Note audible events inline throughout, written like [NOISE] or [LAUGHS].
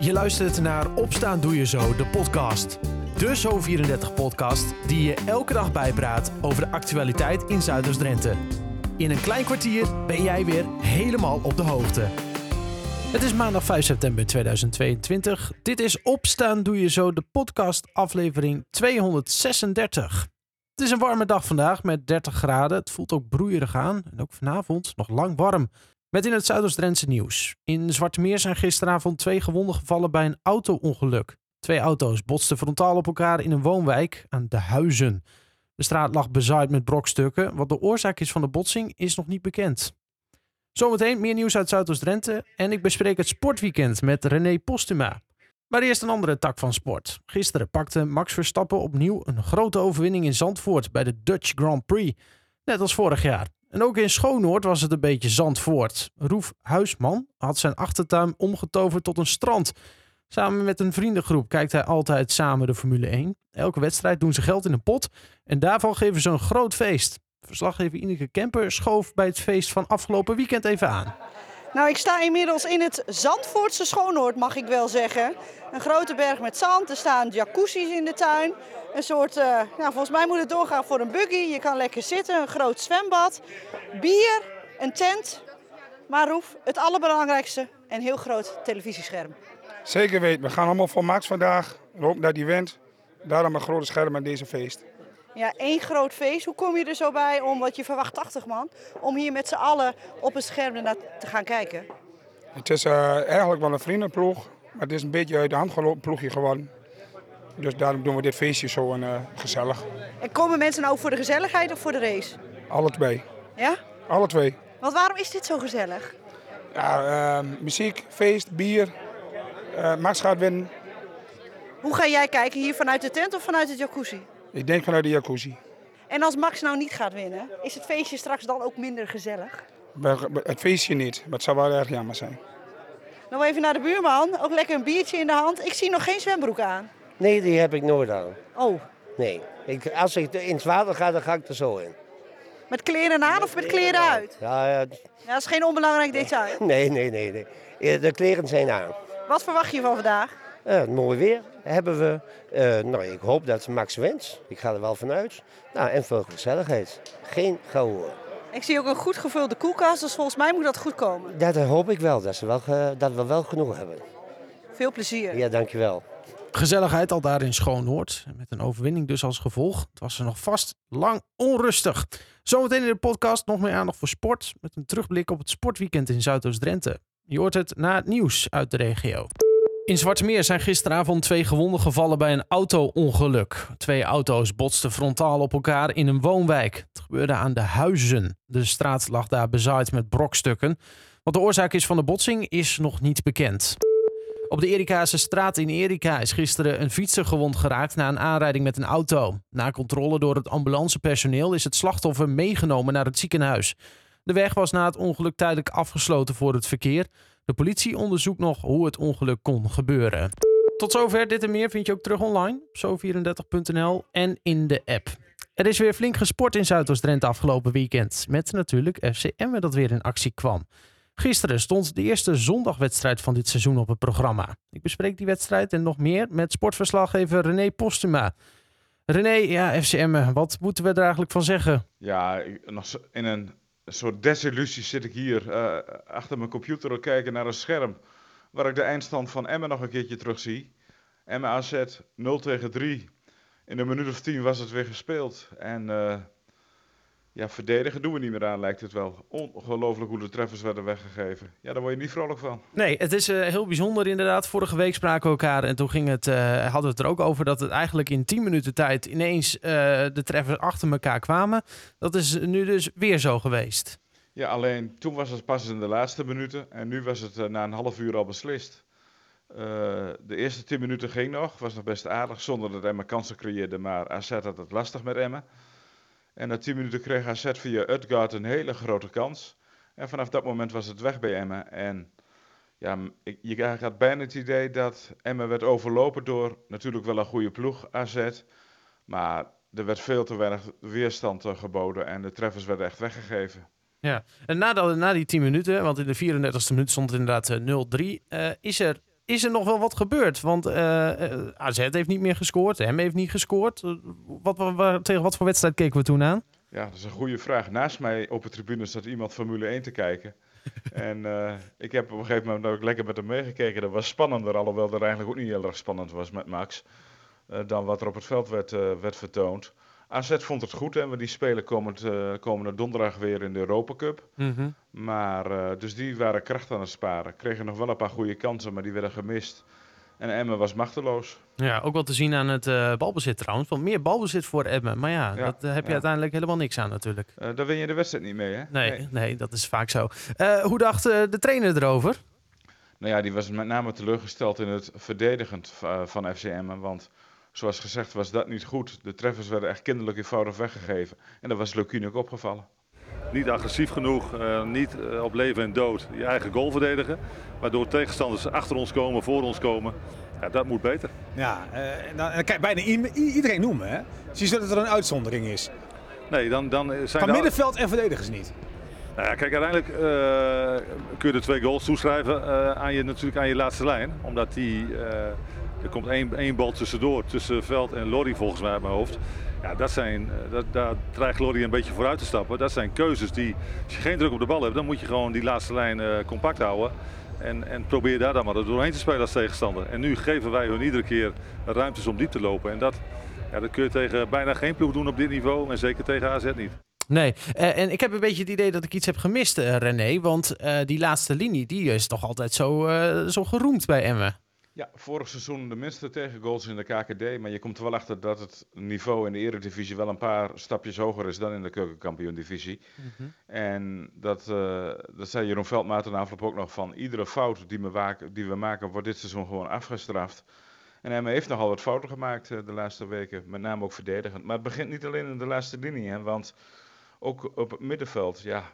Je luistert naar Opstaan Doe Je Zo, de podcast. De Zo34-podcast die je elke dag bijpraat over de actualiteit in Zuiders-Drenthe. In een klein kwartier ben jij weer helemaal op de hoogte. Het is maandag 5 september 2022. Dit is Opstaan Doe Je Zo, de podcast aflevering 236. Het is een warme dag vandaag met 30 graden. Het voelt ook broeierig aan en ook vanavond nog lang warm. Met in het Zuidoost-Drentse nieuws. In Zwartemeer zijn gisteravond twee gewonden gevallen bij een auto-ongeluk. Twee auto's botsten frontaal op elkaar in een woonwijk aan de Huizen. De straat lag bezaaid met brokstukken. Wat de oorzaak is van de botsing is nog niet bekend. Zometeen meer nieuws uit Zuidoost-Drenthe en ik bespreek het sportweekend met René Postuma. Maar eerst een andere tak van sport. Gisteren pakte Max Verstappen opnieuw een grote overwinning in Zandvoort bij de Dutch Grand Prix. Net als vorig jaar. En ook in Schoonoord was het een beetje Zandvoort. Roef Huisman had zijn achtertuin omgetoverd tot een strand. Samen met een vriendengroep kijkt hij altijd samen de Formule 1. Elke wedstrijd doen ze geld in een pot en daarvan geven ze een groot feest. Verslaggever Ineke Kemper schoof bij het feest van afgelopen weekend even aan. Nou, ik sta inmiddels in het Zandvoortse Schoonoord, mag ik wel zeggen. Een grote berg met zand, er staan jacuzzi's in de tuin. Een soort, uh, nou, volgens mij moet het doorgaan voor een buggy. Je kan lekker zitten, een groot zwembad, bier, een tent. Maar Roef, het allerbelangrijkste, een heel groot televisiescherm. Zeker weten, we gaan allemaal voor Max vandaag. We hopen dat hij wint. Daarom een grote scherm aan deze feest. Ja, één groot feest. Hoe kom je er zo bij om, wat je verwacht 80 man, om hier met z'n allen op een scherm naar te gaan kijken? Het is uh, eigenlijk wel een vriendenploeg, maar het is een beetje uit de hand gelopen ploegje geworden. Dus daarom doen we dit feestje zo en, uh, gezellig. En komen mensen nou voor de gezelligheid of voor de race? Alle twee. Ja? Alle twee. Want waarom is dit zo gezellig? Ja, uh, muziek, feest, bier. Gaat winnen. Hoe ga jij kijken? Hier vanuit de tent of vanuit het jacuzzi? Ik denk vanuit de jacuzzi. En als Max nou niet gaat winnen, is het feestje straks dan ook minder gezellig? Het feestje niet, maar het zou wel erg jammer zijn. Nou even naar de buurman, ook lekker een biertje in de hand. Ik zie nog geen zwembroek aan. Nee, die heb ik nooit aan. Oh. Nee, ik, als ik in het water ga, dan ga ik er zo in. Met kleren aan of met kleren uit? Ja, ja. ja dat is geen onbelangrijk detail. [LAUGHS] Nee, nee, nee, nee. De kleren zijn aan. Wat verwacht je van vandaag? Uh, mooi weer hebben we. Uh, nou, ik hoop dat Max wint. Ik ga er wel vanuit. Nou, en veel gezelligheid. Geen gehoor. Ik zie ook een goed gevulde koelkast, dus volgens mij moet dat goed komen. Dat hoop ik wel, dat, ze wel, dat we wel genoeg hebben. Veel plezier. Ja, dankjewel. Gezelligheid al daar in Schoonhoord. Met een overwinning dus als gevolg. Het was er nog vast lang onrustig. Zometeen in de podcast nog meer aandacht voor sport. Met een terugblik op het sportweekend in Zuidoost-Drenthe. Je hoort het na het nieuws uit de regio. In Zwartmeer zijn gisteravond twee gewonden gevallen bij een auto-ongeluk. Twee auto's botsten frontaal op elkaar in een woonwijk. Het gebeurde aan de Huizen. De straat lag daar bezaaid met brokstukken. Wat de oorzaak is van de botsing is nog niet bekend. Op de Erikaanse straat in Erika is gisteren een fietser gewond geraakt na een aanrijding met een auto. Na controle door het ambulancepersoneel is het slachtoffer meegenomen naar het ziekenhuis. De weg was na het ongeluk tijdelijk afgesloten voor het verkeer. De politie onderzoekt nog hoe het ongeluk kon gebeuren. Tot zover. Dit en meer vind je ook terug online op zo34.nl en in de app. Er is weer flink gesport in Zuidoost-Drenthe afgelopen weekend. Met natuurlijk FCM dat weer in actie kwam. Gisteren stond de eerste zondagwedstrijd van dit seizoen op het programma. Ik bespreek die wedstrijd en nog meer met sportverslaggever René Postuma. René, ja, FCM, wat moeten we er eigenlijk van zeggen? Ja, in een soort desillusie zit ik hier uh, achter mijn computer te kijken naar een scherm. Waar ik de eindstand van Emmen nog een keertje terug zie. Emmen AZ 0 tegen 3. In een minuut of tien was het weer gespeeld. En uh, ja, verdedigen doen we niet meer aan, lijkt het wel. Ongelooflijk hoe de treffers werden weggegeven. Ja, daar word je niet vrolijk van. Nee, het is uh, heel bijzonder inderdaad. Vorige week spraken we elkaar en toen ging het, uh, hadden we het er ook over dat het eigenlijk in 10 minuten tijd ineens uh, de treffers achter elkaar kwamen. Dat is nu dus weer zo geweest. Ja, alleen toen was het pas in de laatste minuten en nu was het na een half uur al beslist. de eerste 10 minuten ging nog, was nog best aardig, zonder dat Emma kansen creëerde, maar AZ had het lastig met Emma. En na 10 minuten kreeg AZ via Utgaard een hele grote kans. En vanaf dat moment was het weg bij Emmen. En ja, je had bijna het idee dat Emmen werd overlopen door natuurlijk wel een goede ploeg, AZ. Maar er werd veel te weinig weerstand geboden en de treffers werden echt weggegeven. Ja, en na, na die 10 minuten, want in de 34e minuut stond het inderdaad 0-3, uh, is er is er nog wel wat gebeurd? Want eh, eh, AZ heeft niet meer gescoord, hem heeft niet gescoord. Eh, Wat, wat- tegen wat voor wedstrijd keken we toen aan? Ja, dat is een goede vraag. Naast mij op de tribune staat iemand Formule 1 te kijken. [LAUGHS] en ik heb op een gegeven moment ook lekker met hem meegekeken. Dat was spannender, alhoewel dat eigenlijk ook niet heel erg spannend was met Max. dan wat er op het veld werd, werd vertoond. AZ vond het goed en we die spelen komend, eh, komende donderdag weer in de Europa Cup. Maar, eh, dus die waren kracht aan het sparen. Kregen nog wel een paar goede kansen, maar die werden gemist. En Emmen was machteloos. Ja, ook wel te zien aan het eh, balbezit trouwens. Want meer balbezit voor Emmen. Maar ja, Ja, dat heb je ja. uiteindelijk helemaal niks aan natuurlijk. Daar win je de wedstrijd niet mee, hè? Nee, nee. dat is vaak zo. Hoe dacht de trainer erover? Nou ja, die was met name teleurgesteld in het verdedigend va- van FC Emmen. Want zoals gezegd was dat niet goed. De treffers werden echt kinderlijk eenvoudig weggegeven. En dat was Lukien ook opgevallen. Niet agressief genoeg, eh, niet eh, op leven en dood je eigen goal verdedigen. Waardoor tegenstanders achter ons komen, voor ons komen. Ja, dat moet beter. Ja, eh, en dan, en dan kan je bijna iedereen noemen. Hè? Zie je dat er een uitzondering is. Nee, dan, dan zijn Van de- middenveld en verdedigers niet. Nou kijk, uiteindelijk eh, kun je de twee goals toeschrijven eh, aan, je, natuurlijk aan je laatste lijn. Omdat die, eh, er komt één, één bal tussendoor, tussen Veld en Lorry volgens mij uit mijn hoofd. Ja, dat zijn, dat, daar dreigt Lorry een beetje vooruit te stappen. Dat zijn keuzes die, als je geen druk op de bal hebt, dan moet je gewoon die laatste lijn compact houden. En, en probeer daar dan maar doorheen te spelen als tegenstander. En nu geven wij hun iedere keer ruimtes om diep te lopen. En dat, ja, dat kun je tegen bijna geen ploeg doen op dit niveau. En zeker tegen AZ niet. Nee, eh, en ik heb een beetje het idee dat ik iets heb gemist, eh, René. Want eh, die laatste linie, die is toch altijd zo, zo geroemd bij Emmen. Ja, vorig seizoen de minste tegengoals in de KKD. Maar je komt er wel achter dat het niveau in de Eredivisie wel een paar stapjes hoger is dan in de keukenkampioen-divisie. En dat, dat zei Jeroen Veldmaat na afloop ook nog van. Iedere fout die we, waken, die we maken wordt dit seizoen gewoon afgestraft. En Emmen heeft nogal wat fouten gemaakt de laatste weken. Met name ook verdedigend. Maar het begint niet alleen in de laatste linie. Hè, want ook op het middenveld, ja...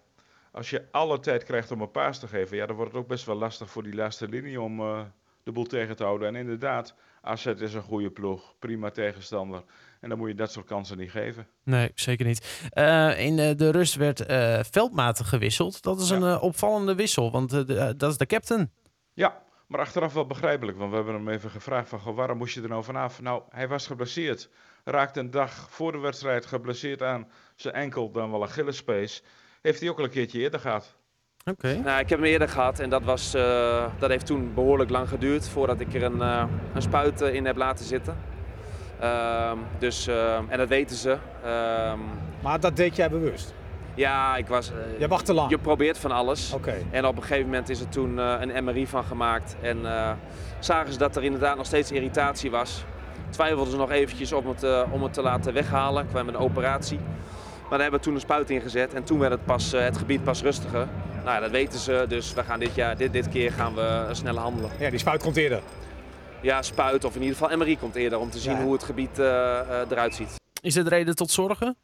Als je alle tijd krijgt om een paas te geven, ja, dan wordt het ook best wel lastig voor die laatste linie om eh, de boel tegen te houden. En inderdaad, AZ is een goede ploeg, prima tegenstander. En dan moet je dat soort kansen niet geven. Nee, zeker niet. Eh, in eh, de rust werd eh Veldmaten gewisseld. Dat is Ja. een opvallende wissel, want de- dat is de captain. Ja, maar achteraf wel begrijpelijk, want we hebben hem even gevraagd van, goh, waarom moest je er nou vanaf? Nou, hij was geblesseerd. Raakte een dag voor de wedstrijd geblesseerd aan zijn enkel, dan wel Achillespees. Heeft hij ook al een keertje eerder gehad. Oké. Nou, ik heb hem eerder gehad en dat, was, eh, dat heeft toen behoorlijk lang geduurd voordat ik er een, eh, een spuit eh, in heb laten zitten. Ehm, dus, ehm, en dat weten ze. Ehm, Maar dat deed jij bewust. ja, ik was. Jij wacht te lang. je probeert van alles. Oké. En op een gegeven moment is er toen eh, een MRI van gemaakt. En eh, zagen ze dat er inderdaad nog steeds irritatie was. Twijfelden ze nog eventjes om het, eh, om het te laten weghalen. kwam een operatie. Maar daar hebben we toen een spuit in gezet. En toen werd het, pas, eh, het gebied pas rustiger. Nou ja, dat weten ze. Dus we gaan dit, jaar, dit, dit keer gaan we snel handelen. Ja, die spuit komt eerder. Ja, spuit of in ieder geval MRI komt eerder om te zien Ja. hoe het gebied eh, eh, eruit ziet. Is dit reden tot zorgen?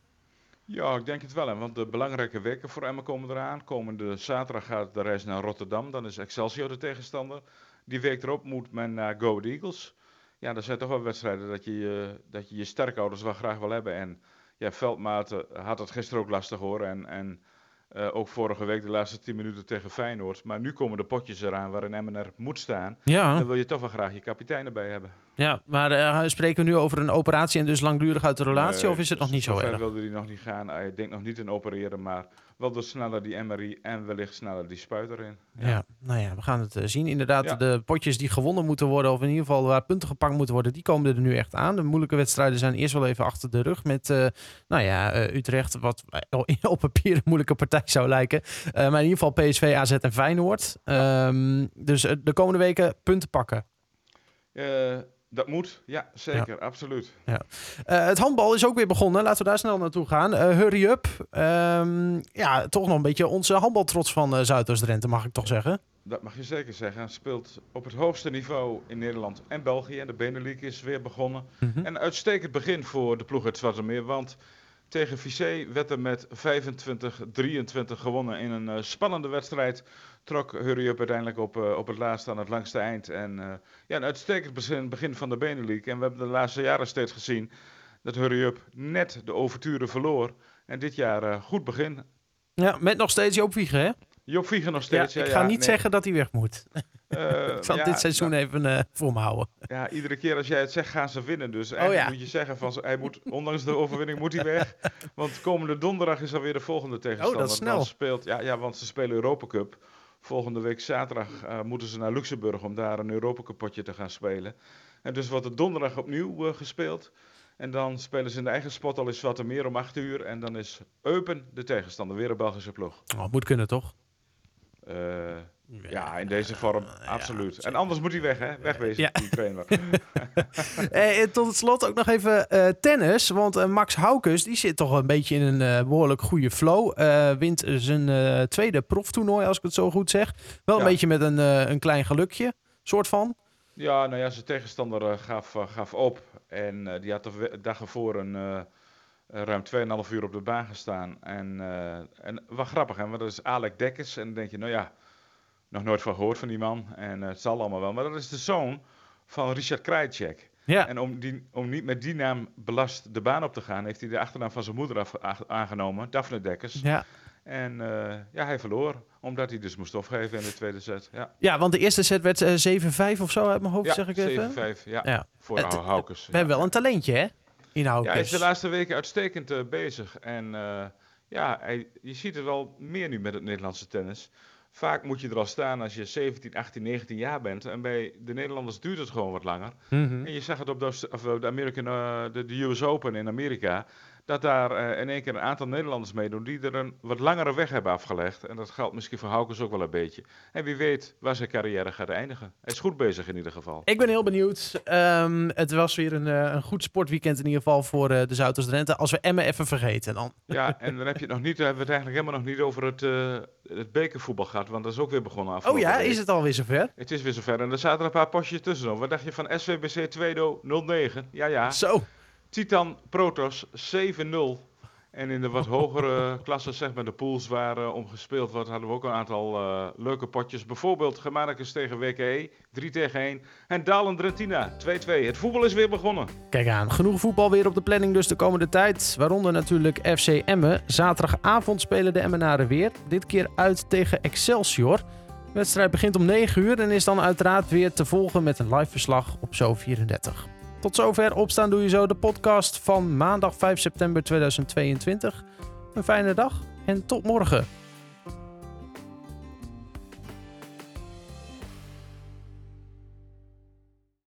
Ja, ik denk het wel. Hè, want de belangrijke weken voor Emmen komen eraan. Komende zaterdag gaat de reis naar Rotterdam. Dan is Excelsior de tegenstander. Die week erop moet men naar Go Ahead Eagles. Ja, dat zijn toch wel wedstrijden dat je je, dat je, je sterkouders wel graag wil hebben. En ja, Veldmaat eh, had het gisteren ook lastig hoor. En, en eh, ook vorige week de laatste 10 minuten tegen Feyenoord. Maar nu komen de potjes eraan waarin er moet staan. Ja, Dan wil je toch wel graag je kapitein erbij hebben. Ja maar eh, spreken we nu over een operatie en dus langdurig uit de relatie? Nee, of is het nog niet zo erg? wilde hij nog niet gaan. Hij denkt nog niet in opereren, maar wel door sneller die MRI en wellicht sneller die spuit erin. Ja. nou ja, we gaan het eh, zien. Inderdaad, Ja. de potjes die gewonnen moeten worden, of in ieder geval waar punten gepakt moeten worden, die komen er nu echt aan. De moeilijke wedstrijden zijn eerst wel even achter de rug met, eh, nou ja, Utrecht, wat op papier een moeilijke partij zou lijken. Eh, maar in ieder geval PSV, AZ en Feyenoord. Ehm, dus de komende weken punten pakken. Dat moet, ja, zeker, absoluut. Eh, het handbal is ook weer begonnen. Laten we daar snel naartoe gaan. Eh, hurry up. Ehm, ja, toch nog een beetje onze handbaltrots van eh Zuidoost-Drenthe, mag ik toch zeggen. Dat mag je zeker zeggen. Hij speelt op het hoogste niveau in Nederland en België. De Benelux is weer begonnen. Mhm. En een uitstekend begin voor de ploeg uit Zwarte want tegen Vissé werd er met 25-23 gewonnen in een eh, spannende wedstrijd. Trok Hurry Up uiteindelijk op, eh, op het laatste aan het langste eind. En eh, ja, een uitstekend begin, begin van de Benelux. En we hebben de laatste jaren steeds gezien dat Hurry Up net de overturen verloor. En dit jaar goed begin. Ja, met nog steeds Joop Wiegen, hè? Joop Vieger nog Ja, steeds. ik ja, ga ja, niet nee. zeggen dat hij weg moet. [LAUGHS] Eh, Ik zal ja, dit seizoen nou, even eh, voor me houden. Ja, iedere keer als jij het zegt, gaan ze winnen. Dus eigenlijk Oh ja. moet je zeggen, van, hij moet, ondanks de overwinning moet hij weg. [LAUGHS] Want komende donderdag is alweer de volgende tegenstander. Oh, dat is snel. Speelt, ja, ja, want ze spelen Europa Cup. Volgende week zaterdag eh, moeten ze naar Luxemburg om daar een Europa Cup potje te gaan spelen. En dus wordt er donderdag opnieuw gespeeld. En dan spelen ze in de eigen spot al eens wat er meer om 8 uur. En dan is Eupen de tegenstander, weer een Belgische ploeg. Oh, moet kunnen, toch? Eh, ja, in deze vorm, absoluut. En anders moet hij weg, hè? Wegwezen, Ja. die trainer. [LAUGHS] Eh, en tot slot ook nog even eh, tennis. Want eh, Max Haukes die zit toch een beetje in een eh, behoorlijk goede flow. Eh, wint zijn eh, tweede proftoernooi, als ik het zo goed zeg. Wel een Ja. beetje met een, eh, een klein gelukje, soort van. Ja, nou ja, zijn tegenstander eh, gaf, eh, gaf op. En eh, die had de dag ervoor een, eh, eh, ruim 2,5 uur op de baan gestaan. En, eh, en wat grappig, hè? Want dat is Alec Dekkers. En dan denk je, nou ja, nog nooit van gehoord van die man. En eh, het zal allemaal wel. Maar dat is de zoon van Richard Krajicek. Ja. En om, die, om niet met die naam belast de baan op te gaan, heeft hij de achternaam van zijn moeder af, aangenomen, Daphne Dekkers. Ja. En eh, ja, hij verloor, omdat hij dus moest opgeven in de tweede set. Ja, ja, want de eerste set werd eh, 7-5 of zo uit mijn hoofd, ja zeg ik even. 7-5, ja, Ja. voor Hau- Haukes. We hebben wel een talentje, hè? Ja, hij is de laatste weken uitstekend eh, bezig. En eh, ja, hij, je ziet het wel meer nu met het Nederlandse tennis. Vaak moet je er al staan als je 17, 18, 19 jaar bent. En bij de Nederlanders duurt het gewoon wat langer. Mhm. En je zag het op de, of de, American, eh, de, de US Open in Amerika. Dat daar eh, in één keer een aantal Nederlanders meedoen die er een wat langere weg hebben afgelegd. En dat geldt misschien voor Haukes ook wel een beetje. En wie weet waar zijn carrière gaat eindigen. Hij is goed bezig in ieder geval. Ik ben heel benieuwd. Ehm, het was weer een, eh, een goed sportweekend in ieder geval voor eh, de Zouters Drenthe. Als we Emmen even vergeten dan. Ja, en dan heb je het nog niet, hebben we het eigenlijk helemaal nog niet over het, het bekervoetbal gehad. Want dat is ook weer begonnen Oh afgelopen ja, week. is het alweer zover? Het is weer zover. En er zaten een paar postjes tussen. Wat dacht je van SVBC Tweedo 09? Ja, ja. Zo. Titan Protos 7-0. En in de wat [LAUGHS] hogere klassen, zeg maar de pools waar eh, om gespeeld wordt, hadden we ook een aantal eh, leuke potjes. Bijvoorbeeld Germanicus tegen WKE, 3 tegen 1. En Dalen Drentina, 2-2. Het voetbal is weer begonnen. Kijk aan, genoeg voetbal weer op de planning dus de komende tijd. Waaronder natuurlijk FC Emmen. Zaterdagavond spelen de Emmenaren weer. Dit keer uit tegen Excelsior. De wedstrijd begint om 9 uur en is dan uiteraard weer te volgen met een live verslag op Zo34. Tot zover Opstaan Doe Je Zo, de podcast van maandag 5 september 2022. Een fijne dag en tot morgen.